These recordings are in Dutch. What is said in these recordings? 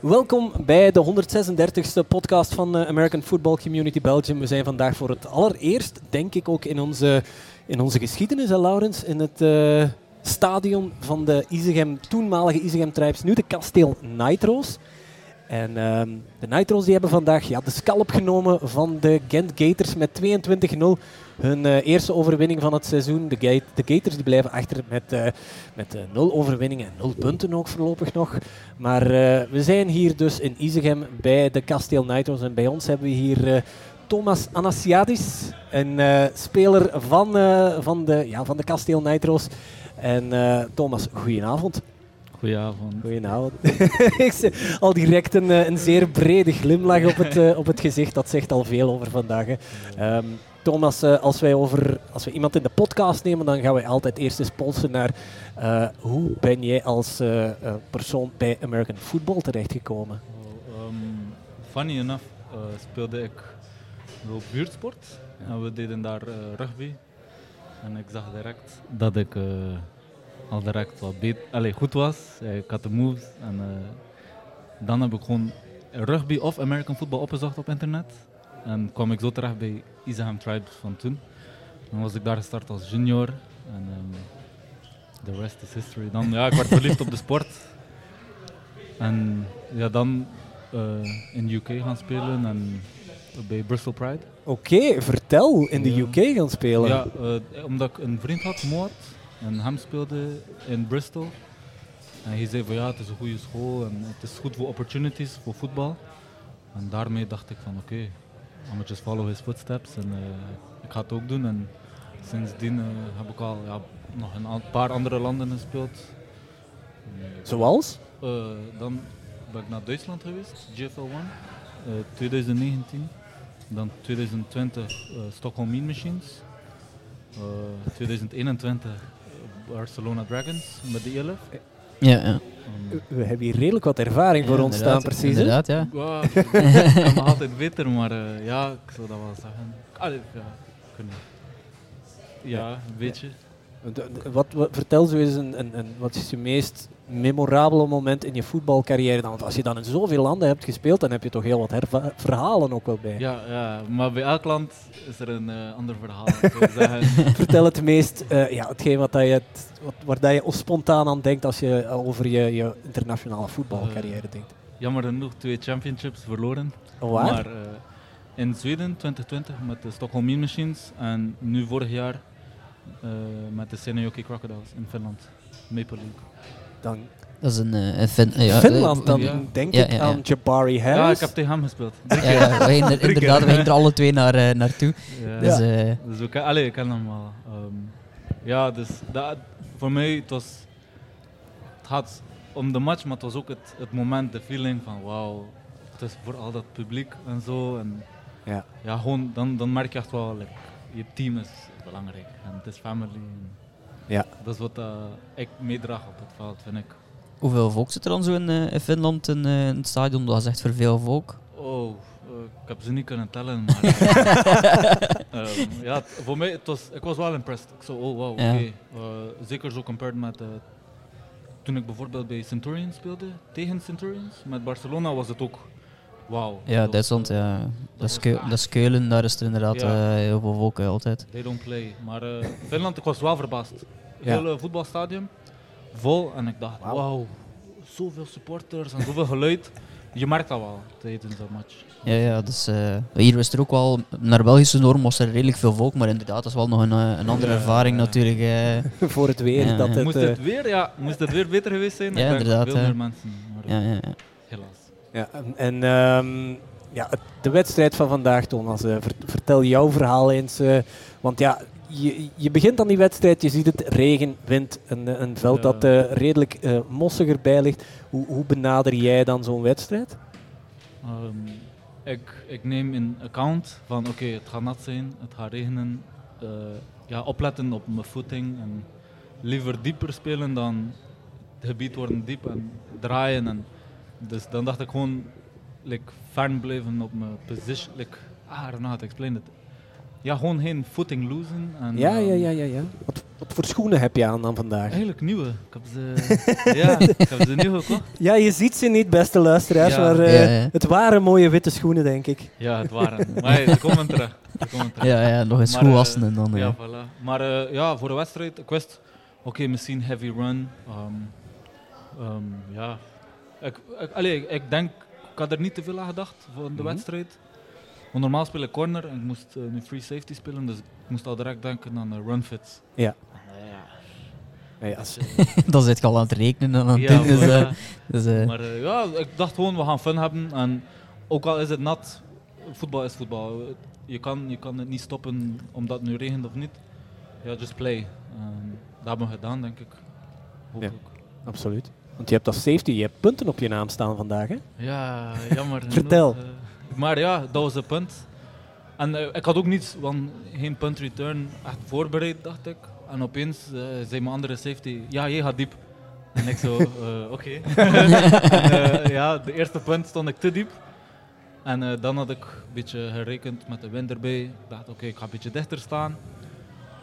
Welkom bij de 136e podcast van uh, American Football Community Belgium. We zijn vandaag voor het allereerst, denk ik ook in onze, in onze geschiedenis, hè, Laurens, in het uh, stadion van de Isegem, toenmalige Isegem Tribes, nu de Kasteel Nitro's. En uh, de Nitro's die hebben vandaag ja, de scalp genomen van de Gent Gators met 22-0. Hun uh, eerste overwinning van het seizoen. De, Gate, de Gators die blijven achter met, uh, met uh, nul overwinningen en nul punten ook voorlopig nog. Maar we zijn hier dus in Isegem bij de Kasteel Nitro's. En bij ons hebben we hier Thomas Anasiadis, een speler van, van, de, ja, van de Kasteel Nitro's. En Thomas, goedenavond. Goedenavond. Goedenavond. ik zie al direct een, een zeer brede glimlach op het, op het gezicht. Dat zegt al veel over vandaag. Um, Thomas, uh, als, wij over, als we iemand in de podcast nemen, dan gaan we altijd eerst eens polsen naar uh, hoe ben jij als uh, persoon bij American Football terechtgekomen? Oh, um, funny enough speelde ik op buurtsport en we deden daar rugby. En ik zag direct dat ik al direct wat beter, allez, goed was. ik had de moves en dan heb ik gewoon rugby of American football opgezocht op internet. En kwam ik zo terecht bij Isaham Tribes van toen. Dan was ik daar gestart als junior. En um, the rest is history. Dan, ja, ik werd verliefd op de sport. En ja, dan uh, in UK gaan spelen en bij Bristol Pride. Oké, okay, vertel, in de UK gaan spelen. Ja, uh, omdat ik een vriend had, Moat, en hem speelde in Bristol. En hij zei van ja, het is een goede school en het is goed voor opportunities, voor voetbal. En daarmee dacht ik van oké, okay, I'm just follow his footsteps. En uh, ik ga het ook doen. En sindsdien uh, heb ik al ja, nog een paar andere landen gespeeld. Zoals? Uh, dan ben ik naar Duitsland geweest, GFL 1, 2019. Dan 2020 Stockholm Mean Machines. 2021 Barcelona Dragons met de 11. Ja, ja. We hebben hier redelijk wat ervaring voor ons staan, precies. Inderdaad, ja. Wow, ik kan me altijd beter, maar uh, ja, ik zou dat wel zeggen. Allee, ja, kunnen. Ja, een beetje. Wat, wat, vertel zo eens, een, een, een, wat is je meest memorabele moment in je voetbalcarrière? Dan? Want als je dan in zoveel landen hebt gespeeld, dan heb je toch heel wat verhalen ook wel bij. Ja, ja, maar bij elk land is er een uh, ander verhaal. vertel het meest, uh, ja, hetgeen wat, dat je, wat, waar dat je spontaan aan denkt als je over je, je internationale voetbalcarrière uh, denkt. Jammer genoeg twee championships verloren. Oh, waar? Maar in Zweden 2020 met de Stockholm Mean Machines en nu vorig jaar met de Seinäjoki Crocodiles in Finland, Maple League. Dan dat is een, uh, fin ja, Finland, dan ja. denk ik ja, aan Jabari Harris. Ja, ik heb tegen hem gespeeld. Ja, inderdaad, we gingen er alle twee naar, uh, naartoe. Dus, uh, dus we, allee, ik ken hem wel. Um, ja, dus dat, voor mij het was het gaat om de match, maar het was ook het, het moment, de feeling van wauw, het is voor al dat publiek en zo. En ja. Ja, gewoon, dan, dan merk je echt wel, like, je team is belangrijk en het is family. Ja. Dat is wat uh, ik meedraag op het veld, vind ik. Hoeveel volk zit er dan zo in, uh, in Finland in, uh, in, het stadion? Dat is echt voor veel volk. Oh, ik heb ze niet kunnen tellen, maar um, ja, voor mij, het was, ik was wel impressed. Ik zo, oh wow, oké. Okay. zeker zo compared met toen ik bijvoorbeeld bij Centurions speelde, tegen Centurions. Met Barcelona was het ook Wauw. Ja, Duitsland, ja. Dat, is, dat is Keulen, daar is er inderdaad ja. uh, heel veel volk altijd. They don't play. Maar uh, Finland, ik was wel verbaasd. Heel ja. voetbalstadion, vol. En ik dacht, wauw, wow, zoveel supporters en zoveel geluid. Je merkt dat wel tijdens dat match. Ja, ja dus, uh, hier was er ook wel, naar Belgische norm was er redelijk veel volk, maar inderdaad, dat is wel nog een, een andere ja, ervaring natuurlijk. Uh. Voor het weer. dat het, moest, het weer ja, moest het weer beter geweest zijn? Ja, inderdaad. Veel meer mensen. Maar, ja, ja, Helaas. Ja, en um, ja, de wedstrijd van vandaag, Thomas. Uh, vertel jouw verhaal eens. Uh, want ja, je, je begint aan die wedstrijd, je ziet het, regen, wind, een, een veld dat uh, redelijk mossiger bij ligt. Hoe, hoe benader jij dan zo'n wedstrijd? Um, ik, ik neem in account van oké, okay, het gaat nat zijn, het gaat regenen. ja, opletten op mijn footing en liever dieper spelen dan het gebied worden diep en draaien. En, dus dan dacht ik gewoon like, fern blijven op mijn position. Like, ah, I don't know how to explain it. Ja, gewoon geen footing losen. En, ja, ja, ja, ja, ja. Wat, Wat voor schoenen heb je aan dan vandaag? Eigenlijk nieuwe. Ik heb ze, ja, ik heb ze nieuw gekocht. Ja, je ziet ze niet, beste luisteraars, Ja. maar eh, Ja, ja. het waren mooie witte schoenen, denk ik. Ja, het waren. Maar hey, ze komen terug. Ze komen terug. Ja, ja, nog eens Maar, goed eh, wassen en dan... Ja, Ja. voilà. Maar eh, ja, voor de wedstrijd, ik wist, oké, misschien heavy run. ehm, ehm, ja, ik, ik, allee, ik denk, ik had er niet te veel aan gedacht voor de Mhm. wedstrijd. Want normaal speel ik corner en ik moest eh, nu free safety spelen, dus ik moest al direct denken aan de run fits. Ja. Eh, ja. Nee, als- dan zit je al aan het rekenen en aan het Ja, doen. Dus, voilà. eh, dus, eh, Maar eh, ja, ik dacht gewoon, we gaan fun hebben. En ook al is het nat, voetbal is voetbal. Je kan, je kan het niet stoppen omdat het nu regent of niet. Ja, just play. En dat hebben we gedaan, denk ik. Hopelijk. absoluut. Want je hebt als safety, je hebt punten op je naam staan vandaag, hè? Ja, jammer. genoeg, Vertel. eh, maar ja, dat was een punt. En eh, ik had ook niet, want geen punt return echt voorbereid, dacht ik. En opeens eh, zei mijn andere safety, ja, jij gaat diep. En ik zo, oké. Ja, de eerste punt stond ik te diep. En dan had ik een beetje gerekend met de wind erbij. Ik dacht, oké, ik ga een beetje dichter staan.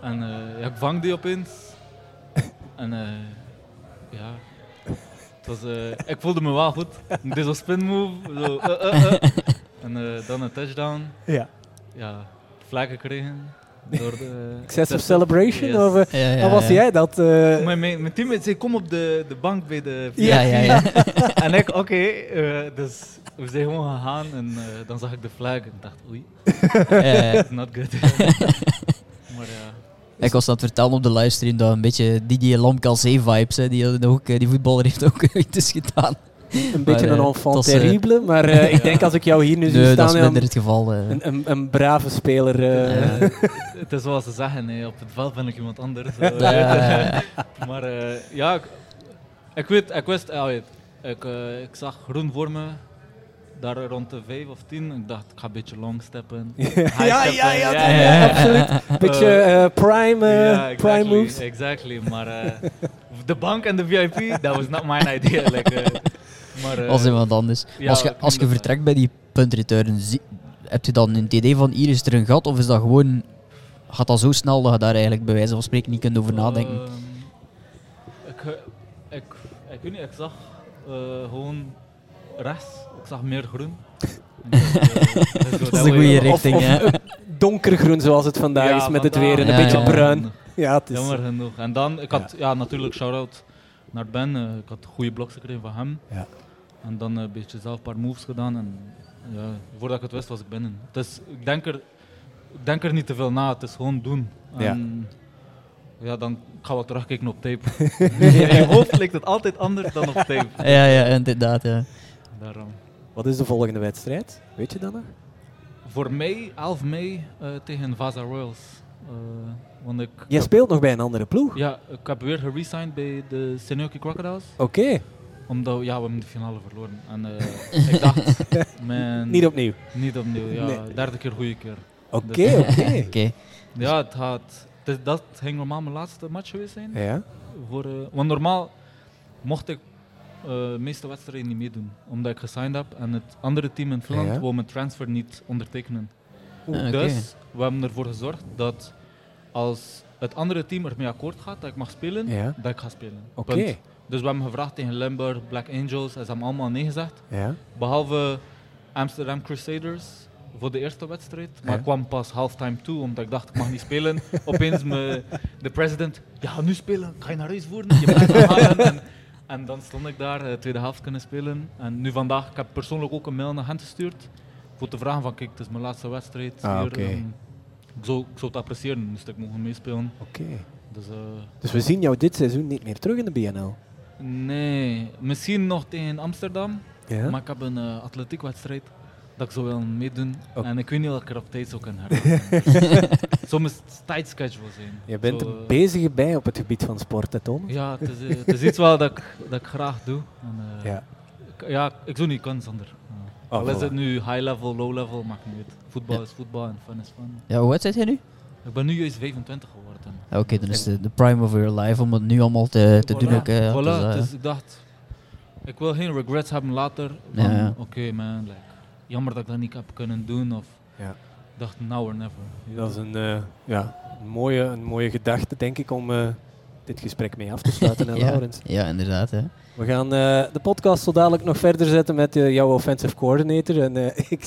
En ja, ik vang die opeens. En ja, het was, eh, ik voelde me wel goed. Deed zo'n spin move. Zo, eh, eh. En eh, dan een touchdown. Ja. Ja, flag gekregen. Door de, Excessive celebration? Yes. Of, ja, ja, wat was jij dat? eh, Mijn, mijn, mijn teammate zei, kom op de, de bank bij de Ja, ja, ja. En ik, oké. eh, dus we zijn gewoon gegaan en eh, dan zag ik de flag en ik dacht, oei, not good. maar ja. Ik was aan het vertellen op de livestream dat een beetje Didier Lamkelzee vibes, hè, die, ook, eh, die voetballer heeft ook iets gedaan. een beetje eh, een het enfant was, eh, terrible, maar eh, ik denk als ik jou hier nu zie Nee, staan, dat is minder het geval. eh. een, een, een brave speler. eh. Het is zoals ze zeggen, hè, op het veld ben ik iemand anders. maar eh, ja, ik, ik weet, ik wist, ja, weet, ik, eh, ik zag groen voor me, daar rond de 5 of 10. Ik dacht, ik ga een beetje long steppen. ja, steppen, ja, ja, ja, ja, ja. absoluut. Een beetje eh, prime, eh, prime exactly, moves. exactly. Maar eh, de bank en de VIP, that was not my idea. Like, eh, maar, eh, als iemand anders. ja, als, je, ik als je dat- vertrekt bij die punt return, zie- heb je dan een idee van hier is er een gat of is dat gewoon, gaat dat zo snel dat je daar eigenlijk bij wijze van spreken niet kunt over nadenken? Ehm, ik, eh, ik, ik weet niet, ik zag eh, gewoon rechts, ik zag meer groen. En ik dacht, eh, go Dat is een goede richting, hè. donkergroen zoals het vandaag Ja, is met het weer en een Ja, beetje bruin. genoeg. Ja, het is, Jammer genoeg. En dan, ik had ja. natuurlijk shout-out naar Ben. eh, ik had goede bloks gekregen van hem. Ja. En dan eh, een beetje zelf een paar moves gedaan. En ja, voordat ik het wist was ik binnen. Dus ik denk er, ik denk er niet te veel na, het is gewoon doen. En, ja, dan gaan we terugkijken op tape. In je hoofd lijkt het altijd anders dan op tape. Ja, ja, inderdaad. Ja. Daarom. Wat is de volgende wedstrijd? Weet je dat nog? Voor mei, 11 mei, eh, tegen Vaza Royals. Eh, want ik, Jij speelt nog bij een andere ploeg? ja, ik heb weer geresigned bij de Senoki Crocodiles. Oké, Omdat ja, we hebben de finale verloren. En eh, ik dacht, man, niet opnieuw. niet opnieuw. Ja, Nee. derde keer goede keer. Oké, Dus- oké. Oké. Ja, het is- dat ging normaal mijn laatste match geweest zijn. Ja, Voor, want normaal mocht ik de meeste wedstrijden niet meedoen, omdat ik gesigned heb en het andere team in Finland Ja. wou mijn transfer niet ondertekenen. Ah. Dus we hebben ervoor gezorgd dat als het andere team ermee akkoord gaat dat ik mag spelen, Ja. dat ik ga spelen. oké. Dus we hebben gevraagd tegen Limburg, Black Angels, en ze hebben allemaal nee gezegd. Ja. Behalve Amsterdam Crusaders voor de eerste wedstrijd. Maar Ja. ik kwam pas halftime toe, omdat ik dacht ik mag niet spelen. Opeens me, de president, gaat nu spelen, ga je naar huis voeren, je blijft halen. En, en dan stond ik daar, de tweede helft kunnen spelen. En nu vandaag, ik heb persoonlijk ook een mail naar hen gestuurd. Voor te vragen van, kijk, het is mijn laatste wedstrijd Ah, hier. oké. ehm, ik, zou, ik zou het appreciëren, dus ik mogen meespelen. Oké. Dus, eh, Dus we zien jou dit seizoen niet meer terug in de BNL. nee, misschien nog tegen Amsterdam. Ja? Maar ik heb een eh, atletiekwedstrijd dat ik zou willen meedoen. En ik weet niet of ik er op tijd zou kunnen hebben. Soms is het tight schedule zijn. Je bent Zo, er eh, bezig bij op het gebied van sport, hè, Tom? Ja, het is, eh, het is iets wel dat ik, dat ik graag doe. En, eh, Ja. ik, ja, ik zou niet kunnen zonder. Oh, Al is het nu high level, low level, maakt niet uit. Voetbal is voetbal en fun is fun. Ja, hoe oud zit jij nu? Ik ben nu juist 25 geworden. Oké, dan is de, de prime of your life om het nu allemaal te, te doen. Voilà, Ook, eh, voilà, dus, ik dacht, ik wil geen regrets hebben later. Ja, Van, ja. Oké man, like, jammer dat ik dat niet heb kunnen doen. Of, Ja. dacht now or never. Dat is een, eh, ja, een, mooie, een mooie gedachte, denk ik, om eh, dit gesprek mee af te sluiten, hè, Ja. Laurens. Ja, inderdaad. Hè. We gaan eh, de podcast zo dadelijk nog verder zetten met jouw offensive coordinator. En eh, ik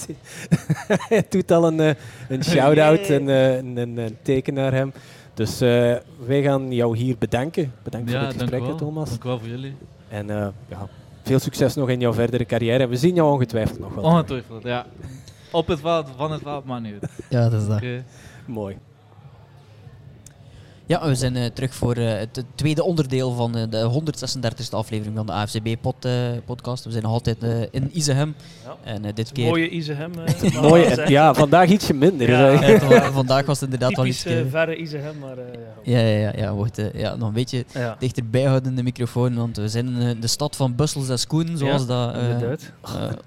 hij doet al een, een shout-out en eh, een, een, een teken naar hem. Dus eh, wij gaan jou hier bedanken. Bedankt voor het gesprek. Thomas. Dank wel voor jullie. En eh, ja, veel succes nog in jouw verdere carrière. En we zien jou ongetwijfeld nog wel. terug. Ongetwijfeld, ja. Op het veld, van het veld, maar uit. Ja, dat is dat. Oké. Mooi. Ja, we zijn eh, terug voor eh, het tweede onderdeel van eh, de 136e aflevering van de AFCB-podcast. we zijn nog altijd eh, in Izehem. Ja. En eh, dit keer... Mooie Izehem. eh, Mooi. maar, en- eh, ja, vandaag ietsje minder. Ja. hè. Ja, toch, vandaag was het inderdaad wel iets... Typisch verre Izehem, maar eh, ja. ja, ja, ja, eh, ja, nog een beetje ja. dichterbij houden in de microfoon, want we zijn in de stad van Bussels en Schoen, zoals dat eh eh,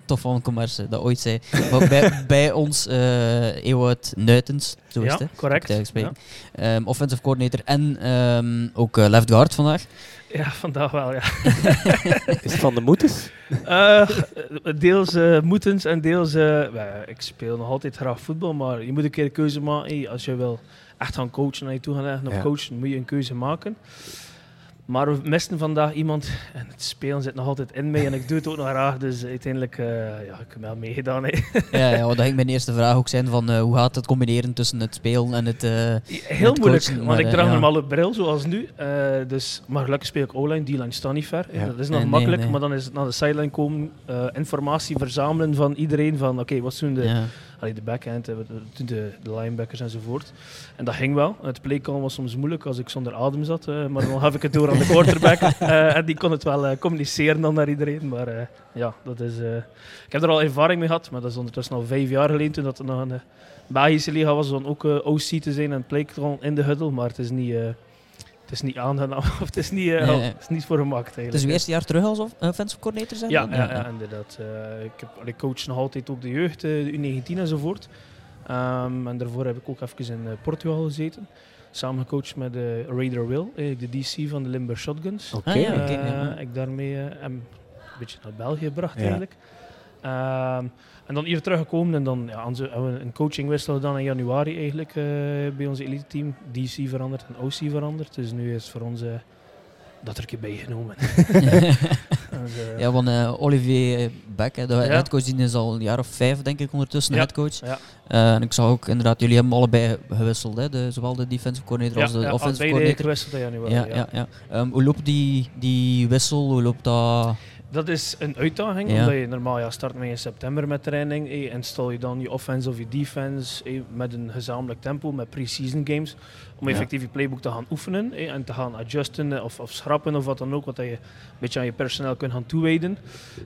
Tof van Commerce dat ooit zei. Maar bij, bij ons eh Ewout Nuitens, zo is het, correct. Ehm, offensive coordinator en ehm, ook eh, left guard vandaag. Ja. vandaag wel, ja. Is het van de moeders? Eh, deels eh, moetens en deels... eh, ik speel nog altijd graag voetbal, maar je moet een keer een keuze maken. Hey, als je wil echt gaan coachen en je toe gaan leggen op Ja. coachen, moet je een keuze maken. Maar we misten vandaag iemand en het spelen zit nog altijd in mij en ik doe het ook nog graag. Dus uiteindelijk, eh, ja, ik heb wel meegedaan. hè. ja, ja, want dat ging mijn eerste vraag ook zijn van eh, hoe gaat het combineren tussen het spelen en het... eh, Heel moeilijk, coachen, want maar, ik draag ja. normaal een bril zoals nu. eh, dus, maar gelukkig speel ik O-line, D-line staan niet ver. Ja. Dat is nog Nee, makkelijk, nee. maar dan is het naar de sideline komen, eh, informatie verzamelen van iedereen. Van oké, wat doen de, ja. Allee, de backhand, eh, de, de linebackers enzovoort. En dat ging wel. Het playcall was soms moeilijk als ik zonder adem zat, eh, maar dan gaf ik het door aan de quarterback. eh, en die kon het wel communiceren dan naar iedereen. Maar ja, dat is, ik heb er al ervaring mee gehad, maar dat is ondertussen al vijf jaar geleden toen dat er nog een Belgische liga was, om ook OC te zijn en playcall in de huddle. Maar het is niet, het is niet aangenaam, of het is niet, eh, Nee, oh, nee. het is niet voor gemaakt eigenlijk. Het is uw eerste jaar terug als off- offensive coordinator zijn? Ja, dan? ja, ja, inderdaad. Eh, ik, heb, ik coach nog altijd ook de jeugd, eh, de U19 enzovoort. Ehm, en daarvoor heb ik ook even in eh, Portugal gezeten. Samen gecoacht met eh, Raider Will, eigenlijk de DC van de Limburg Shotguns. Oké. Ah, ja, Eh. Ik daarmee eh, een beetje naar België gebracht Ja. eigenlijk. Ehm, en dan hier teruggekomen en dan ja, onze- hebben we een coachingwissel gedaan in januari eigenlijk eh, bij onze elite team. DC veranderd en OC veranderd. Dus nu is het voor ons eh, dat er een keer bijgenomen. Dus, eh, Ja, want eh, Olivier Beck, hè, de Ja. headcoach, die is al een jaar of vijf, denk ik, ondertussen Ja. headcoach. Ja. Eh, en ik zag ook inderdaad, jullie hebben allebei gewisseld, hè, de, zowel de defensive coordinator als de ja, offensive coordinator. gewisseld in januari. Ja, ja. ja, ja. Ehm, hoe loopt die, die wissel? Hoe loopt dat? Dat is een uitdaging, Ja. omdat je normaal ja, start met in september met training eh, en stel je dan je offense of je defense met een gezamenlijk tempo, met pre-season games, om Ja. effectief je playbook te gaan oefenen en te gaan adjusten eh, of, of schrappen of wat dan ook, wat je een beetje aan je personeel kunt gaan toewijden.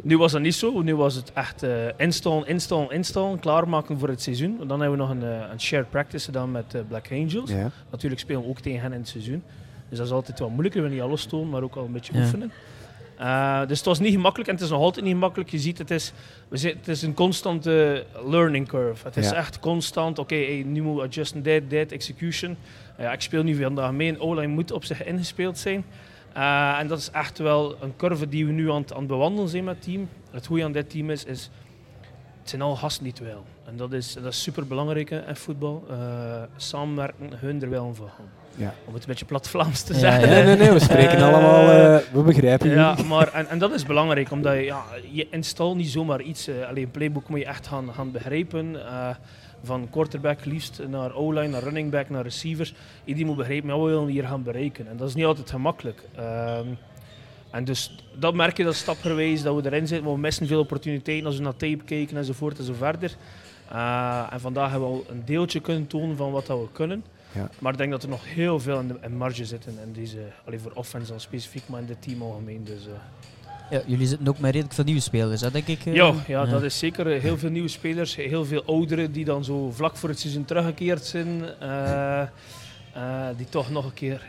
Nu was dat niet zo, nu was het echt eh installen, installen, installen, klaarmaken voor het seizoen. Dan hebben we nog een, eh, een shared practice gedaan met eh, Black Angels. Natuurlijk spelen we ook tegen hen in het seizoen. Dus dat is altijd wel moeilijker, we niet alles tonen, maar ook al een beetje oefenen. Eh, dus het was niet gemakkelijk en het is nog altijd niet gemakkelijk. Je ziet, het is, we zitten, het is een constante learning curve. Het is Ja. echt constant, oké, hey, nu moet adjusten, dit, dit, execution. ja, ik speel nu vandaag mee en O-line moet op zich ingespeeld zijn. Eh, en dat is echt wel een curve die we nu aan, het- aan het bewandelen zijn met het team. Het goede aan dit team is, is het zijn al gasten die het wel. En dat is, dat is super belangrijk in voetbal. Samenwerken, hun er wel van gaan. Ja. Om het een beetje plat Vlaams te Ja, zeggen. Nee, nee, nee, we spreken Eh, allemaal, eh, we begrijpen Ja, jullie. maar, en, en dat is belangrijk, omdat je, ja, je install niet zomaar iets. eh, alleen playbook moet je echt gaan, gaan begrijpen. eh, van quarterback liefst naar O-line, naar running back, naar receivers. Iedereen moet begrijpen, ja, wat willen we hier gaan bereiken? En dat is niet altijd gemakkelijk. Ehm, en dus dat merk je dat stapgewijs dat we erin zitten. Maar we missen veel opportuniteiten als we naar tape kijken enzovoort en zo verder. Eh, en vandaag hebben we al een deeltje kunnen tonen van wat dat we kunnen. Ja. Maar ik denk dat er nog heel veel in de in marge zit in, in deze, alleen voor offense al specifiek, maar in dit team algemeen. Dus, eh. Ja, jullie zitten ook met redelijk veel nieuwe spelers, hè, denk ik. eh? ja, ja, dat is zeker eh, heel veel nieuwe spelers, heel veel ouderen die dan zo vlak voor het seizoen teruggekeerd zijn. eh, eh, die toch nog een keer.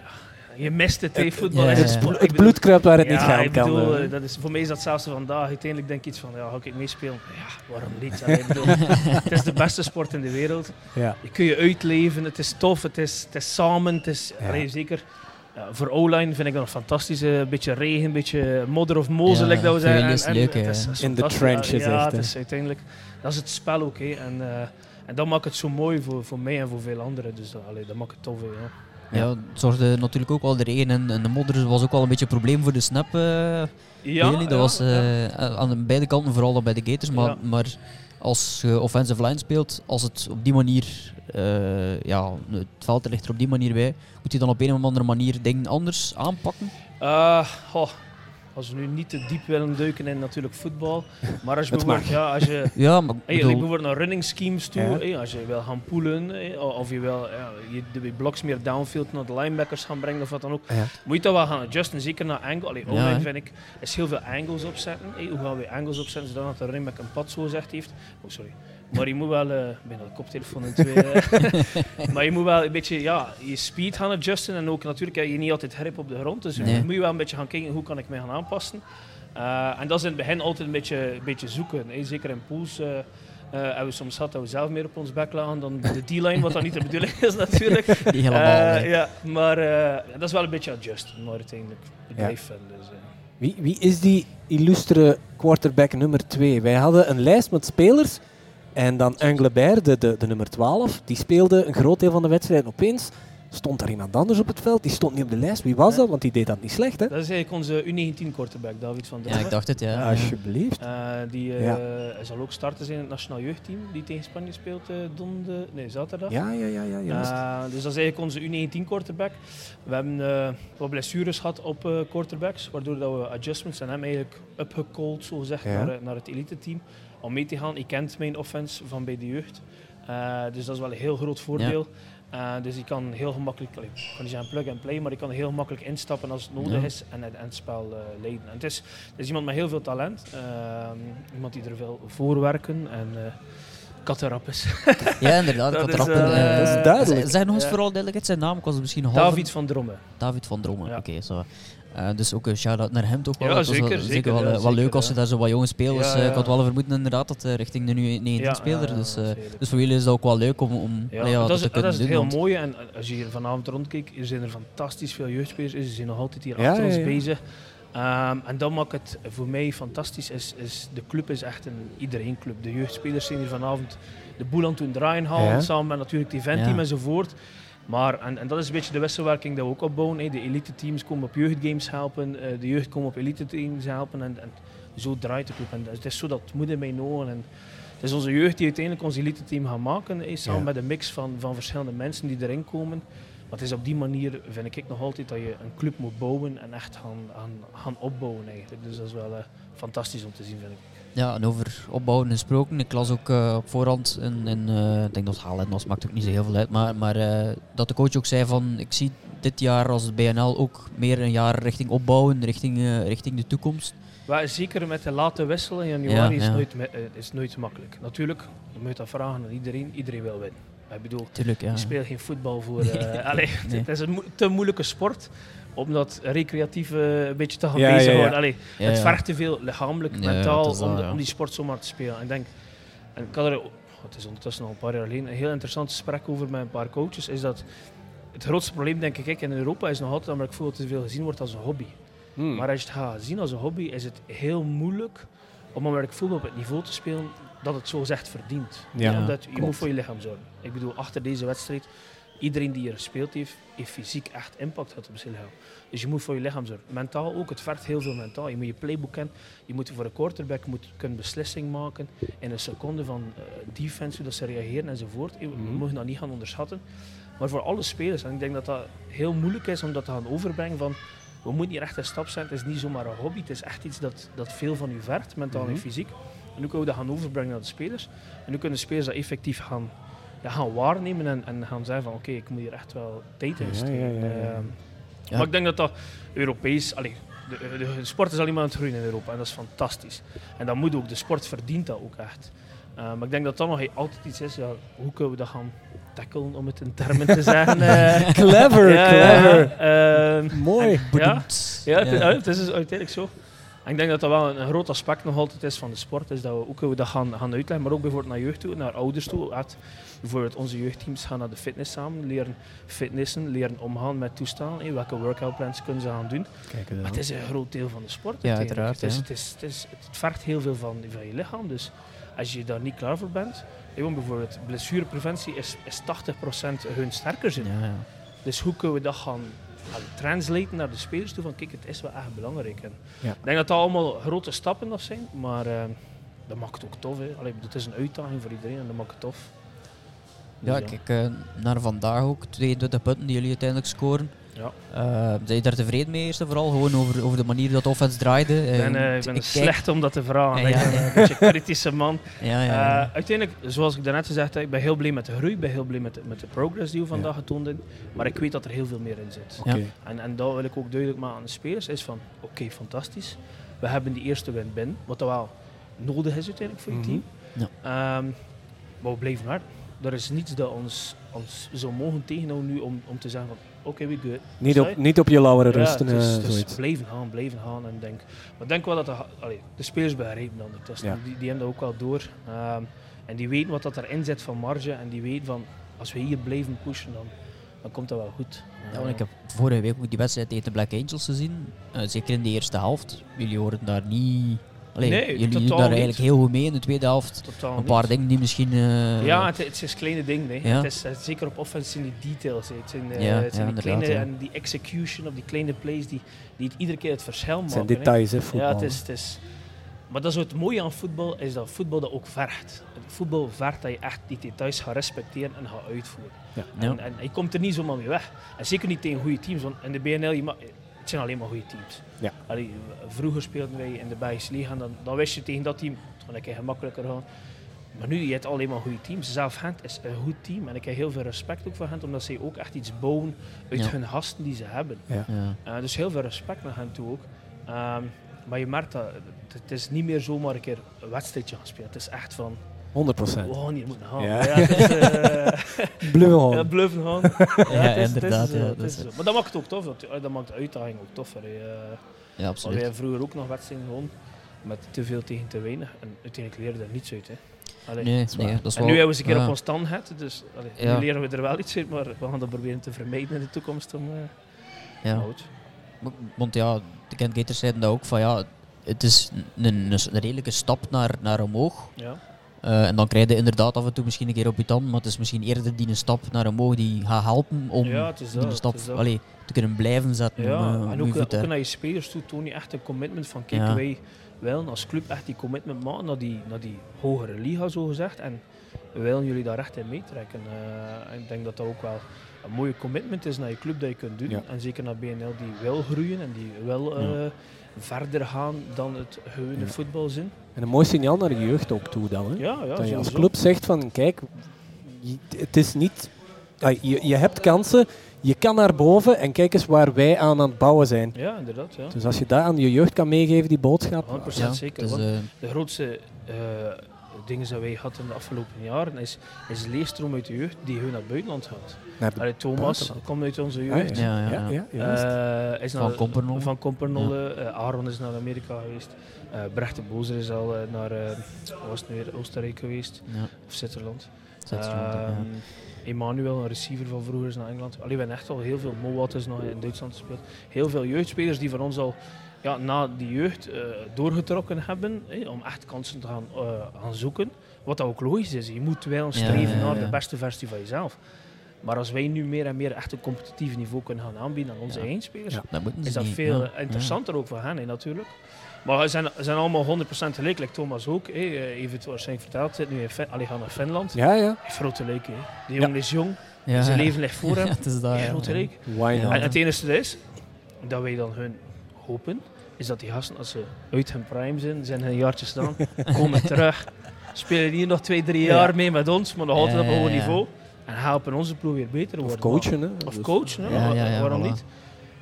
Je mist het, hè, voetbal. ja, is sport. Het bloed kruipt waar het ja, niet gaan ik kan. bedoel, eh. eh, dat is, voor mij is dat zelfs vandaag. Uiteindelijk denk ik iets van, ja, ga ik meespelen? Ja, waarom niet? Allee, bedoel, het is de beste sport in de wereld. ja. Je kun je uitleven, het is tof, het is, het is samen, het is allee, zeker. Voor O-line vind ik dat eh, Een beetje regen, een beetje modder of mozel, Ja, like dat we zeggen. is het leuk, het het is In de trenches Ja, echt, het is uiteindelijk, dat is het spel ook. hè. En, En dat maakt het zo mooi voor, voor mij en voor veel anderen. Dus dat, allee, dat maakt het tof. hè, Ja. Ja, het zorgde natuurlijk ook wel de regen en, en de modder was ook wel een beetje een probleem voor de snap. eh Ja. Dat was eh, aan de beide kanten, vooral bij de Gators. Maar, maar als je offensive line speelt, als het op die manier, eh, ja, het veld ligt er op die manier bij, moet je dan op een of andere manier dingen anders aanpakken? Als we nu niet te diep willen duiken in natuurlijk voetbal. Maar als je bijvoorbeeld, ja, als je Ja, maar Hey, bedoel- bijvoorbeeld naar running schemes toe, Ja. hey, als je wil gaan poelen, hey, of je wil ja, je, de blocks meer downfield naar de linebackers gaan brengen of wat dan ook, Ja. moet je dat wel gaan adjusten, zeker naar angle. Allee, Ja, online vind ik, is heel veel angles opzetten. Hoe gaan we angles opzetten zodat de running back een pad zo zegt heeft. Oh, sorry. Maar je moet wel, eh ik ben al de koptelefoon in twee, eh. maar je moet wel een beetje ja, je speed gaan adjusten en ook natuurlijk heb je niet altijd grip op de grond, dus Nee. moet je wel een beetje gaan kijken hoe kan ik mij gaan aanpassen. Eh, en dat is in het begin altijd een beetje, een beetje zoeken, hè. zeker in pools. eh, eh, hebben we soms gehad dat we zelf meer op ons bek lagen dan de D-line, wat dan niet de bedoeling is natuurlijk. niet helemaal. Eh, hè. ja, maar eh, dat is wel een beetje adjust, maar uiteindelijk ik Ja. Dus, eh. Wie, wie is die illustre quarterback nummer 2? Wij hadden een lijst met spelers. En dan Englebert, de, de, de nummer 12, die speelde een groot deel van de wedstrijd. Opeens stond daar iemand anders op het veld. Die stond niet op de lijst. Wie was Ja. dat? Want die deed dat niet slecht, hè? Dat is eigenlijk onze U19 quarterback, David van ja, Drommen. ik dacht het, ja. ja. Alsjeblieft. Eh, die eh, Ja. hij zal ook starten zijn in het nationaal jeugdteam, die tegen Spanje speelt eh donde, nee, zaterdag. Ja, ja, ja, ja. Eh, dus dat is eigenlijk onze U19 quarterback. We hebben eh, wat blessures gehad op eh, quarterbacks, waardoor dat we adjustments en hem eigenlijk upgecalled, zo gezegd, Ja. naar, naar het elite team. Om mee te gaan. Ik kent mijn offense van bij de jeugd. Eh, dus dat is wel een heel groot voordeel. Eh, dus ik kan heel gemakkelijk, ik kan niet zeggen plug and play, maar ik kan heel makkelijk instappen als het nodig Ja. is en het, en het spel eh, leiden. En het, is, het is iemand met heel veel talent, ehm, iemand die er veel voor werken en eh is. Ja, inderdaad. Eh, dat is duidelijk. Zeg, nog eens Ja. vooral duidelijkheid zijn naam, ik was het misschien half David van Drommen. David van Dromen, Ja. oké. zo. Eh, dus ook een shout-out naar hem toch wel. Ja, Het was wel- zeker, zeker, wel, ja, eh, wel zeker, leuk als ja. je daar zo wat jonge spelers... Ja, eh, ja. ik had wel vermoeden inderdaad dat richting de nu 19 speler. dus, eh, dus voor jullie is dat ook wel leuk om, om Ja, dat, is, te dat kunnen is het doen. heel want- mooie. En als je hier vanavond rondkijkt, er zijn er fantastisch veel jeugdspelers. Ze zijn nog altijd hier Ja, achter ja, ons ja. bezig. Ehm, en dat maakt het voor mij fantastisch. Is, is, de club is echt een iedereen club. De jeugdspelers zijn hier vanavond de boel aan het doen draaien halen. Ja. Samen met natuurlijk het eventteam Ja. enzovoort. Maar, en, en dat is een beetje de wisselwerking dat we ook opbouwen. hè. De elite teams komen op jeugdgames helpen. eh, de jeugd komen op elite teams helpen. En, en zo draait de club. En het is zo dat moet in mijn ogen. En het is onze jeugd die uiteindelijk ons elite team gaat maken. hè, samen Ja. met een mix van, van verschillende mensen die erin komen. Maar het is op die manier, vind ik nog altijd, dat je een club moet bouwen en echt gaan, gaan, gaan opbouwen eigenlijk. Dus dat is wel eh, fantastisch om te zien, vind ik. Ja, en over opbouwen gesproken. Ik las ook eh, op voorhand, in, eh, ik denk dat het Haaland was, maakt ook niet zo heel veel uit. Maar, maar eh, dat de coach ook zei van, ik zie dit jaar als het BNL ook meer een jaar richting opbouwen, richting, richting de toekomst. Maar zeker met de late wissel in januari Ja, is, ja. Nooit, is nooit makkelijk. Natuurlijk, je moet dat vragen aan iedereen. Iedereen wil winnen. Ik bedoel, Tuurlijk, ja. je speelt geen voetbal voor... allee, Nee. Het is een te moeilijke sport om dat recreatief eh, een beetje te gaan Ja, ja, ja. Allee, Ja, het vergt te veel lichamelijk, Ja, mentaal, dat dat, om, de- ja. om die sport zomaar te spelen. En ik denk, en ik had er, oh, het is ondertussen al een paar jaar geleden, een heel interessant gesprek over met een paar coaches, is dat het grootste probleem, denk ik, in Europa is nog altijd dat Amerikaanse voetbal te veel gezien wordt als een hobby. Hmm. Maar als je het gaat zien als een hobby, is het heel moeilijk om Amerikaanse voetbal op het niveau te spelen dat het zo zegt verdient. Ja. Ja. Omdat je klopt. moet voor je lichaam zorgen. Ik bedoel, achter deze wedstrijd, iedereen die er gespeeld heeft, heeft fysiek echt impact gehad op zijn lichaam. Dus je moet voor je lichaam zorgen. Mentaal ook, het vergt heel veel mentaal. Je moet je playbook kennen. Je moet voor een quarterback moet kunnen beslissing maken in een seconde van eh, defense, hoe dat ze reageren enzovoort. We Mhm. mogen dat niet gaan onderschatten. Maar voor alle spelers, en ik denk dat dat heel moeilijk is om dat te gaan overbrengen van we moeten hier echt een stap zetten. Het is niet zomaar een hobby, het is echt iets dat, dat veel van u vergt, mentaal Mhm. en fysiek. En nu kunnen we dat gaan overbrengen naar de spelers. En nu kunnen de spelers dat effectief gaan, ja, gaan waarnemen en, en gaan zeggen van oké, ik moet hier echt wel tijd in steken. ja. Ehm, Ja. Maar ik denk dat dat Europees, allee, de, de, de sport is alleen maar aan het groeien in Europa en dat is fantastisch. En dat moet ook, de sport verdient dat ook echt. Eh, maar ik denk dat dat nog altijd iets is, ja, hoe kunnen we dat gaan tackelen, om het in termen te zeggen. eh. Clever, Ja, clever. ja. Ehm, Mooi. Ja, Bedoemd. ja, het, ja, het is dus uiteindelijk zo. En ik denk dat dat wel een, een groot aspect nog altijd is van de sport. Is dat we ook hoe we dat gaan, gaan uitleggen, maar ook bijvoorbeeld naar jeugd toe, naar ouders toe. Dat bijvoorbeeld onze jeugdteams gaan naar de fitness samen, leren fitnessen, leren omgaan met toestanden. hé, welke workoutplans kunnen ze gaan doen. Kijk Maar het is een groot deel van de sport. Ja, uiteraard, Het, is, ja. het, is, het, is, het vergt heel veel van, van je lichaam. Dus als je daar niet klaar voor bent, want bijvoorbeeld blessurepreventie is, is 80% hun sterker zijn. Ja, ja. Dus hoe kunnen we dat gaan translaten naar de spelers toe? Van kijk, het is wel echt belangrijk. En Ja. Ik denk dat dat allemaal grote stappen nog zijn, maar eh, dat maakt het ook tof. Hè. Allee, het is een uitdaging voor iedereen en dat maakt het tof. Dus Ja, kijk, eh, naar vandaag ook, 22 punten die jullie uiteindelijk scoren. Ja. Eh, zijn je daar tevreden mee eerst en vooral? Gewoon over, over de manier dat de offense draaide? Ik ben, eh, ik ik ben kijk- slecht om dat te vragen. Ja, Ik ja. ben een beetje een kritische man. Ja, ja, ja. Eh, uiteindelijk, zoals ik daarnet gezegd heb, ik ben heel blij met de groei, ik ben heel blij met de, met de progress die we vandaag getoond hebben. Maar ik weet dat er heel veel meer in zit. En, en dat wil ik ook duidelijk maken aan de spelers, is van, oké, fantastisch. We hebben die eerste win binnen, wat dat wel nodig is uiteindelijk voor je Mhm. team. Ja. Ehm, maar we blijven hard. Er is niets dat ons, ons zou mogen tegenhouden nu om, om te zeggen van, oké, we good. Niet, op, je? niet op je lauweren Ja, rusten. eh, het is zoiets. blijven gaan, blijven gaan. En denk, maar ik denk wel dat de, allee, de spelers begrijpen dat. Is- Ja. die, die hebben dat ook wel door. Ehm, en die weten wat dat erin zit van marge. En die weten van, als we hier blijven pushen, dan, dan komt dat wel goed. Ja, want ik heb vorige week ook die wedstrijd tegen de Black Angels gezien. Eh, zeker in de eerste helft. Jullie horen daar niet... Allee, Nee, jullie doen daar niet. eigenlijk heel goed mee in de tweede helft. Totaal Een niet. paar dingen die misschien... eh, Ja, het, het is kleine dingen. hè. Ja. Het is, het is zeker op offense zijn die details. hè. Het zijn, eh, Ja, het zijn ja, die kleine en die execution of die kleine plays die, die het iedere keer het verschil Het maken. zijn hè. details, hè, voetbal. Ja, het is, het is, maar dat is het mooie aan voetbal, is dat voetbal dat ook vergt. Het voetbal vergt dat je echt die details gaat respecteren en gaat uitvoeren. Ja. Ja. En, en je komt er niet zomaar mee weg. En zeker niet tegen goede teams, want in de BNL, je het zijn alleen maar goede teams. Ja. Allee, vroeger speelden wij in de Belgische Liga, en dan, dan wist je tegen dat team, het kon een keer gemakkelijker gaan. Maar nu, je hebt alleen maar goede teams. Zelf Gent is een goed team en ik heb heel veel respect ook voor Gent, omdat ze ook echt iets bouwen uit Ja. hun gasten die ze hebben. Ja. Uh, dus heel veel respect naar hen toe ook. Ehm, maar je merkt dat het, het is niet meer zomaar een keer een wedstrijdje gaan spelen. Het is echt van, 100 we gaan hier moeten gaan. Ja. het is, eh, Blue ja, bluffen gaan. Ja, is- is inderdaad, ja, dat is. Maar dat maakt het ook tof. want, eh, Dat maakt de uitdaging ook toffer. hè. Eh, Ja, maar absoluut. wij hebben vroeger ook nog wedstrijden gewonnen met te veel tegen te weinig. En uiteindelijk leren we er niets uit. Hè. Allee. Nee, is nee, dat is En wel... nu hebben we eens een keer ja. op ons stand gehad, dus allee, Ja. nu leren we er wel iets uit, maar we gaan dat proberen te vermijden in de toekomst. Om, eh, Ja. Want ja, de Kent Gators zeiden dat ook van ja, het is een, een, een redelijke stap naar, naar omhoog. Ja. Eh, en dan krijg je inderdaad af en toe misschien een keer op je tand, maar het is misschien eerder die een stap naar omhoog die gaat helpen om Ja, dat, die stap allee, te kunnen blijven zetten. Ja, om, eh, en ook, te- ook naar je spelers toe toon je echt een commitment van kijk, Ja. wij willen als club echt die commitment maken naar die, naar die hogere liga zo gezegd en we willen jullie daar echt in meetrekken. Eh, en ik denk dat dat ook wel een mooie commitment is naar je club dat je kunt doen Ja. en zeker naar BNL die wil groeien en die wil eh, verder gaan dan het gewone Ja. voetbalzin. En een mooi signaal naar de jeugd ook toe dan. Hè? Ja, ja, dat je als club zegt van kijk, het is niet... ah, Je, je hebt kansen, je kan naar boven en kijk eens waar wij aan aan het bouwen zijn. Ja, inderdaad. Ja. Dus als je dat aan je jeugd kan meegeven, die boodschap... 100% ja, zeker. het is, want eh, de grootste eh, dingen die wij hadden in de afgelopen jaren is, is de leerstroom uit de jeugd die hun naar het buitenland gaat. naar de- Allee, Thomas buitenland. komt uit onze Ah, jeugd. Ja, ja, ja, ja. ja, juist. Eh, is Van Kompernolle. Van Kompernolle. Eh, Aaron is naar Amerika geweest. Eh Brecht de Bozer is al eh, naar eh, was het nu weer, Oostenrijk geweest. ja, Of Zwitserland. Ehm, Emmanuel, een receiver van vroeger, is naar Engeland. Allee, we hebben echt al heel veel. Mowat is nog in Duitsland gespeeld. Heel veel jeugdspelers die van ons al ja, na die jeugd eh, doorgetrokken hebben. hè, om echt kansen te gaan, eh, gaan zoeken. Wat dat ook logisch is. Je moet wel streven ja, naar ja. de beste versie van jezelf. Maar als wij nu meer en meer echt een competitief niveau kunnen gaan aanbieden aan onze Ja. eigen spelers. Dat is dat niet, veel ja. interessanter ook voor hen natuurlijk. Maar ze zijn, ze zijn allemaal 100% gelijk, like Thomas ook. Hè. Eh, Even het waarschijnlijk verteld, zit nu in Fin- allee, gaan naar Finland. Ja, ja. Grote leuk, hè. Die jongen is jong, Ja. Ja. zijn leven ligt voor hem. Ja, het is ja. grote not? En het enige is, dat wij dan hun hopen, is dat die gasten, als ze uit hun prime zijn, zijn een jaartje staan, komen terug, spelen hier nog twee, drie jaar Ja. mee met ons, maar nog altijd op een hoog niveau. En helpen onze ploeg weer beter Of worden. coachen, hè. Of coachen, hè? Waarom voilà. niet?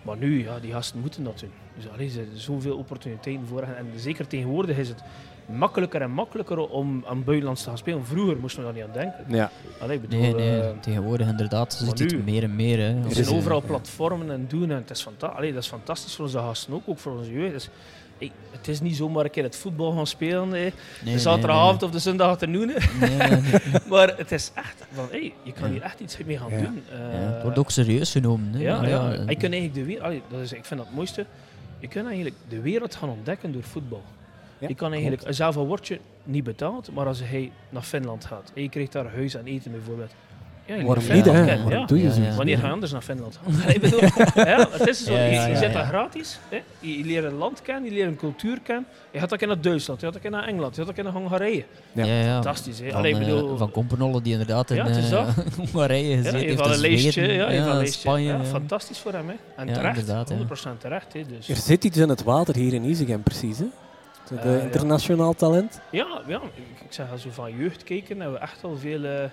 Maar nu, ja, die gasten moeten dat doen. Dus allee, er zijn zoveel opportuniteiten voor hen. En zeker tegenwoordig is het makkelijker en makkelijker om aan buitenlands te gaan spelen. Vroeger moesten we daar niet aan denken. Ja, Allee, ik bedoel, Nee, nee, eh, tegenwoordig inderdaad. Ze maar ziet het nu- meer en meer. Hè. er zijn overal platformen en doen. En het is, fanta allee, dat is fantastisch voor onze gasten ook, ook voor onze jeugd. Dus, hey, het is niet zomaar een keer het voetbal gaan spelen. hè. Nee, de nee, zaterdagavond of de zondag te doen. hè. Nee, nee, nee. Maar het is echt van, hey, je kan Ja. hier echt iets mee gaan Ja. doen. Ja, Eh, het wordt ook serieus genomen. Hè. Ja, ja. en- Je kunt eigenlijk de wereld, allee, dat is, ik vind dat het mooiste. Je kunt eigenlijk de wereld gaan ontdekken door voetbal. Ja, je kan eigenlijk, zelf al word je niet betaald, maar als hij naar Finland gaat en je krijgt daar huis en eten bijvoorbeeld. Ja, Waarom niet, Finland hè? Waarom doe je Ja, zo? ja. Wanneer ga je anders naar Finland ik bedoel, ja, het is zo. Ja, je, ja, je zit ja. daar gratis. Hè? Je, je leert een land kennen, je leert een cultuur kennen. Je gaat ook in naar Duitsland, je gaat ook in naar Engeland, je gaat ook in naar Hongarije. Ja. Ja, ja. Fantastisch, hè? Van, Allee, ik eh, bedoel, van die inderdaad in Ja, het is eh, dat. Hongarije ja, gezeten heeft. een. Zweden, Ja, een. Spanje. fantastisch voor hem. Hè? En Ja, terecht, inderdaad, ja. 100% terecht. Hè? Dus. Er zit iets in het water hier in Isegem, precies. Hè? De Eh, ja. internationaal talent. Ja, ja, ik ik zeg als we van jeugd kijken, hebben we echt al veel, eh,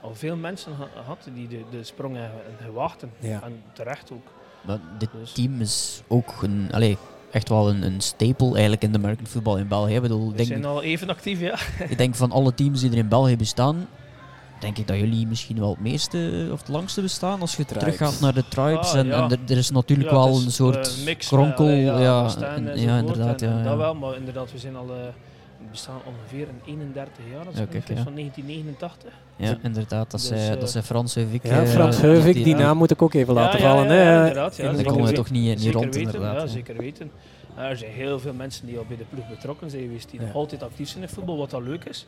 al veel mensen geha- gehad die de, de sprong hebben gewaagd. En, Ja. en terecht ook. Maar dit Dus- team is ook een, allee, echt wel een, een staple eigenlijk in de American football in België. Ik bedoel, We denk, zijn al even actief, ja. ik denk van alle teams die er in België bestaan, denk ik dat jullie misschien wel het meeste of het langste bestaan. Als je Tribes. teruggaat naar de tribes. Ah, en, ja. en er, er is natuurlijk Ja, wel is, een soort eh, mix kronkel. ja, ja, en- ja, inderdaad. En- Ja. Dat wel, maar inderdaad, we zijn al... eh, we bestaan ongeveer in 31 jaar, vergis, ja. van 1989. Ja, inderdaad. Dat Dus, eh, dat Frans Heuvik... Ja, eh, Frans Heuvik, die- naam moet ik ook even Ja, laten ja, vallen. ja, hè. inderdaad, ja, Daar komen we toch niet, niet zeker rond, weten, inderdaad. Ja, ja. zeker weten. Ja, er zijn heel veel mensen die al bij de ploeg betrokken zijn geweest, die Ja. nog altijd actief zijn in voetbal, wat al leuk is.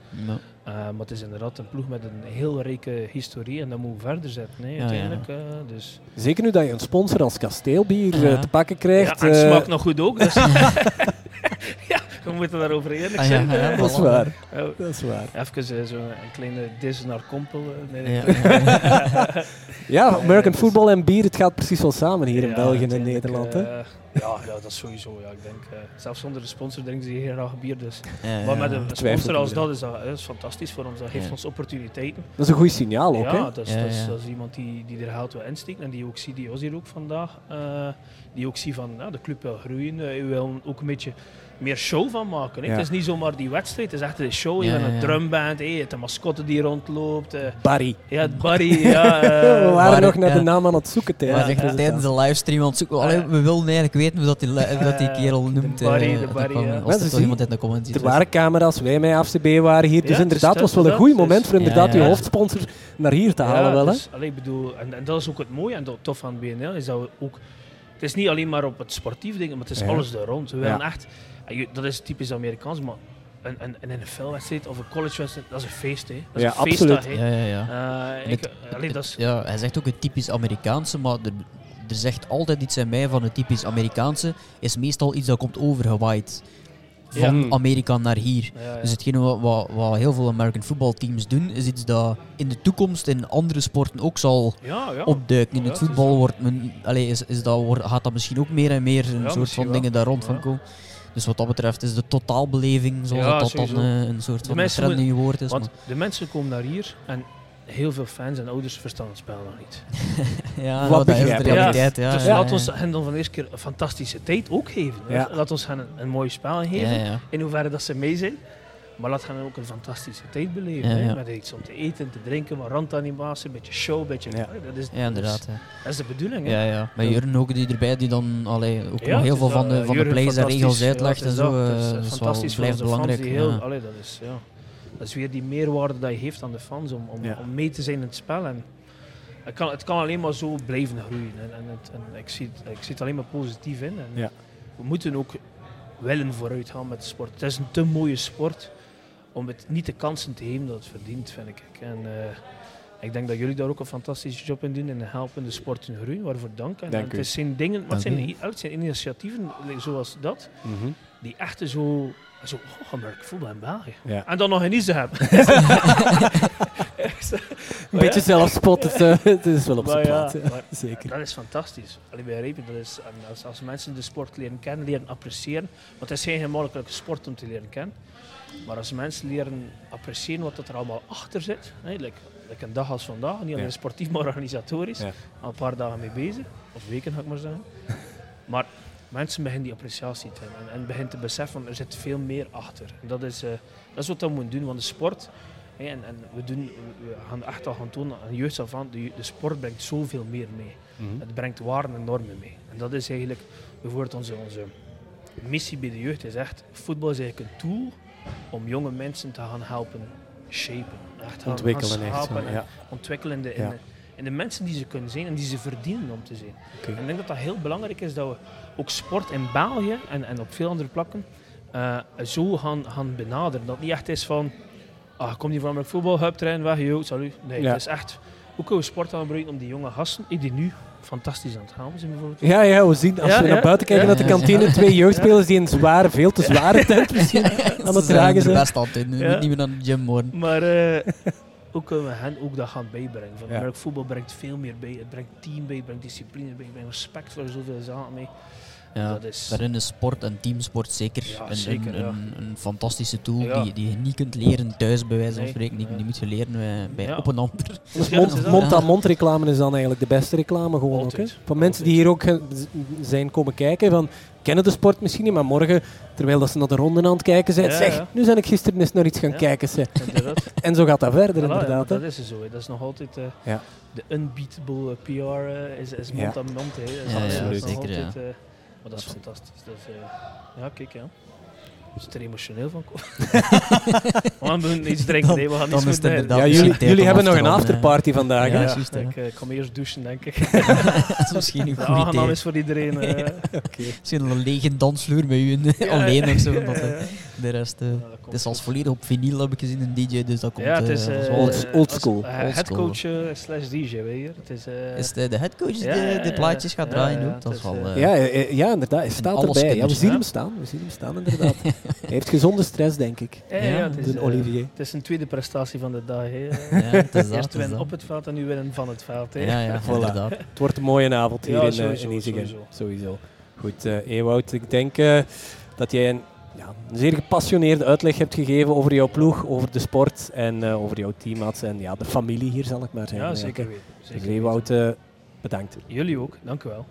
Uh, maar het is inderdaad een ploeg met een heel rijke historie en dat moet verder zetten, hè, Ja, uiteindelijk. eh, dus. Zeker nu dat je een sponsor als kasteelbier Ja. eh, te pakken krijgt. ja, en het smaakt nog goed ook. Dus. we moeten daarover eerlijk Ah, ja, zijn. ja, dat is waar. Oh, Dat is waar. Even zo'n kleine dis naar Kompel. nee, nee. Ja. Ja, American football en bier, het gaat precies wel samen hier in België en Nederland. Hè? ja, ja, dat is sowieso. Ja, ik denk, eh, zelfs zonder de sponsor drinken ze heel graag bier. Dus. Ja, Maar met een sponsor als dat is dat, dat is fantastisch voor ons. Dat geeft Ja. ons opportuniteiten. Dat is een goed signaal ook. ja, hè? dat is, Ja, dat, is, ja. dat is iemand die, die er geld wil insteken en die ook ziet, die was hier ook vandaag, eh, die ook ziet van ja, de club wil groeien, eh, je wil ook een beetje meer show van maken. hè. Ja. Het is niet zomaar die wedstrijd, het is echt een show. Je Ja, hebt een ja. drumband, hè, je hebt een mascotte die rondloopt. eh, Barry. ja, Barry. ja, eh, we waren Barry, nog naar ja. de naam aan het zoeken tijdens de tijdens de livestream aan het zoeken. Allee, Ja. we wilden eigenlijk weten hoe dat die, dat die kerel de noemt. Barry, eh, de Barry, kwam- ja. Als Mensen er toch zien- iemand in de comments Er waren camera's, wij met FCB waren hier. Dus het inderdaad, was wel een goed dus- moment voor Ja, inderdaad ja. je hoofdsponsor naar hier te halen. wel, hè? dus, allee, ik bedoel, en, en dat is ook het mooie en dat tof aan BNL is dat we ook. Het is niet alleen maar op het sportief ding, maar het is Ja. alles er rond. We Ja. willen echt, dat is typisch Amerikaans, maar een, een, een NFL-wedstrijd of een college-wedstrijd, dat is een feest. Hè. Dat is Ja, een feestdag, absoluut. hè. Ja, ja, ja. Eh, ik, allee, dat is, Ja, hij zegt ook het typisch Amerikaanse, maar er, er zegt altijd iets in mij van het typisch Amerikaanse. Is meestal iets dat komt overgewaaid van. Amerika naar hier. Dus hetgene wat, wat, wat heel veel American football teams doen, is iets dat in de toekomst in andere sporten ook zal opduiken. In het voetbal wordt men, allee, is, is dat, wordt, gaat dat misschien ook meer en meer een soort van wel. dingen daar rond van komen. Dus wat dat betreft is de totaalbeleving, zoals Ja, dat dan eh, een soort De van mensen trend nu woord is. Want maar- de mensen komen naar hier en heel veel fans en ouders verstaan het spel nog niet. ja, Wat nou, dat is de realiteit. Ja, dus ja, laat ja. ons hen dan van de eerste keer een fantastische tijd ook geven. Laat ons hen een, een mooi spel geven. Ja, ja. in hoeverre dat ze mee zijn. Maar laat hen ook een fantastische tijd beleven. Ja, hè, ja. Met iets om te eten, te drinken, wat randanimatie, een beetje show, een beetje... Ja. Dat, is, Ja, inderdaad. hè. Dat is, dat is de bedoeling. Hè. Ja, ja. Bij Jurgen ook die erbij, die dan allee, ook Ja, nog heel veel van de, van de plays en regels uitlegt Ja, en zo. dat. Het is, eh, dat is wel, fantastisch voor blijft belangrijk. die heel, ja. allee, dat, is, ja, dat is weer die meerwaarde dat je geeft aan de fans om, om, Ja. om mee te zijn in het spel. En het, kan, het kan alleen maar zo blijven groeien. En, en, het, en ik, zie het, ik zie het alleen maar positief in. En Ja. We moeten ook willen vooruit gaan met de sport. Het is een te mooie sport om het niet de kansen te geven dat het verdient, vind ik. En eh, ik denk dat jullie daar ook een fantastische job in doen en helpen de sport te groeien. Waarvoor dank. En, Dank en het zijn dingen, maar het zijn, het zijn initiatieven zoals dat, Mhm. die echt zo, zo oh, voetbal in België. Ja. En dan nog een ze hebben. Een beetje zelfspot, het, eh, het is wel op zijn ja, plaats. ja. maar Zeker. Dat is fantastisch. Allee, bij Repen, dat is, en als, als mensen de sport leren kennen, leren appreciëren. Want het is geen gemakkelijke sport om te leren kennen. Maar als mensen leren appreciëren wat er allemaal achter zit. Hè, like, like een dag als vandaag, niet alleen Ja. sportief, maar organisatorisch. Ja. Al een paar dagen mee bezig. Of weken, ga ik maar zeggen. maar mensen beginnen die appreciatie te hebben. En, en beginnen te beseffen, er zit veel meer achter. En dat is, eh, dat is wat we moeten doen. Want de sport... en, en we, doen, we gaan echt al gaan tonen aan jeugd af aan, de, de sport brengt zoveel meer mee. Mhm. Het brengt waarden en normen mee. En dat is eigenlijk bijvoorbeeld onze, onze missie bij de jeugd. Is echt, voetbal is eigenlijk een tool om jonge mensen te gaan helpen shapen. Echt Ontwikkelen gaan echt. schapen Ja. ontwikkelen in de, in, Ja. de, in de mensen die ze kunnen zijn en die ze verdienen om te zijn. En ik denk dat dat heel belangrijk is dat we ook sport in België en, en op veel andere plakken eh, zo gaan, gaan benaderen. Dat het niet echt is van, ah, kom hier van mijn voetbal, hup, trein, weg, yo, salut. Nee, Ja. het is echt, hoe kunnen we sport aanbrengen om die jonge gasten, die nu fantastisch aan het gaan zijn bijvoorbeeld. Ja, ja, we zien als Ja, we ja. naar buiten kijken Ja. naar de kantine, twee jeugdspelers die een zware, veel te zware tent misschien aan het dragen zijn. best altijd in. Je Ja. moet niet meer naar de gym worden. Maar eh, hoe kunnen we hen ook dat gaan bijbrengen? Van, voetbal brengt veel meer bij. Het brengt team bij, het brengt discipline bij, het brengt respect voor zoveel zaken mee. Ja. Dat is... Daarin is sport en teamsport zeker, Ja, een, zeker, een, ja. een, een fantastische tool Ja. die, die je niet kunt leren thuis, bij wijze van spreken. Die, moet je leren eh, bij, Ja. op een ander. Dus Ja, mond- mond-aan-mond reclame is dan eigenlijk de beste reclame gewoon ook. Hè? Van mensen die hier ook eh, zijn komen kijken, van kennen de sport misschien niet, maar morgen, terwijl dat ze naar de ronde aan het kijken zijn, Ja, zeg, ja. nu ben ik gisteren eens naar iets gaan Ja. kijken. Zeg. Inderdaad. En zo gaat dat verder Voilà, ja, inderdaad. hè. dat is zo. hè. Dat is nog altijd eh, Ja. de unbeatable PR is, is Ja. mond aan mond. hè. Dat is Ja, nog- ja, dat is nog zeker, ja. altijd, maar dat is Absoluut. fantastisch. Dat is, eh, ja, kijk ja. Als er emotioneel van komt. we gaan iets drinken. Nee, we gaan inderdaad Ja, jullie, jullie hebben nog een afterparty vandaag. Ja? Ja, juist, hè. ik eh, kom eerst douchen, denk ik. Dat is misschien een De goed aangenaam idee. is voor iedereen. eh. Misschien een lege dansvloer met u Ja, alleen of zo. ja, Dat, eh, de rest, eh, het is als volledig op vinyl heb ik gezien, een DJ, dus dat komt Ja, het eh, is eh, wel- Old- school. eh, headcoach eh, slash DJ, weet je. Het is, eh, Is de, de headcoach die Ja, de, plaatjes gaat draaien ja? Dat is wel... eh, eh, Ja, eh, ja, inderdaad. Hij staat erbij. Ja, we zien hem staan. We zien hem staan, inderdaad. Hij heeft gezonde stress, denk ik. ja, het, is, De eh, Olivier. het is een tweede prestatie van de dag. Hè. ja, het is dat, Eerst winnen op het veld en nu winnen van het veld. Hè. Ja, ja, Voilà. inderdaad. Het wordt een mooie avond hier Ja, in, eh, sowieso, in sowieso. Sowieso. Goed, eh Ewout, ik denk dat jij een, ja, een zeer gepassioneerde uitleg hebt gegeven over jouw ploeg, over de sport en eh, over jouw teammaats en ja, de familie hier, zal ik maar zeggen. Ja, zeker weten. Dus Zeker. Ewout, eh, bedankt. Jullie ook, dank u wel.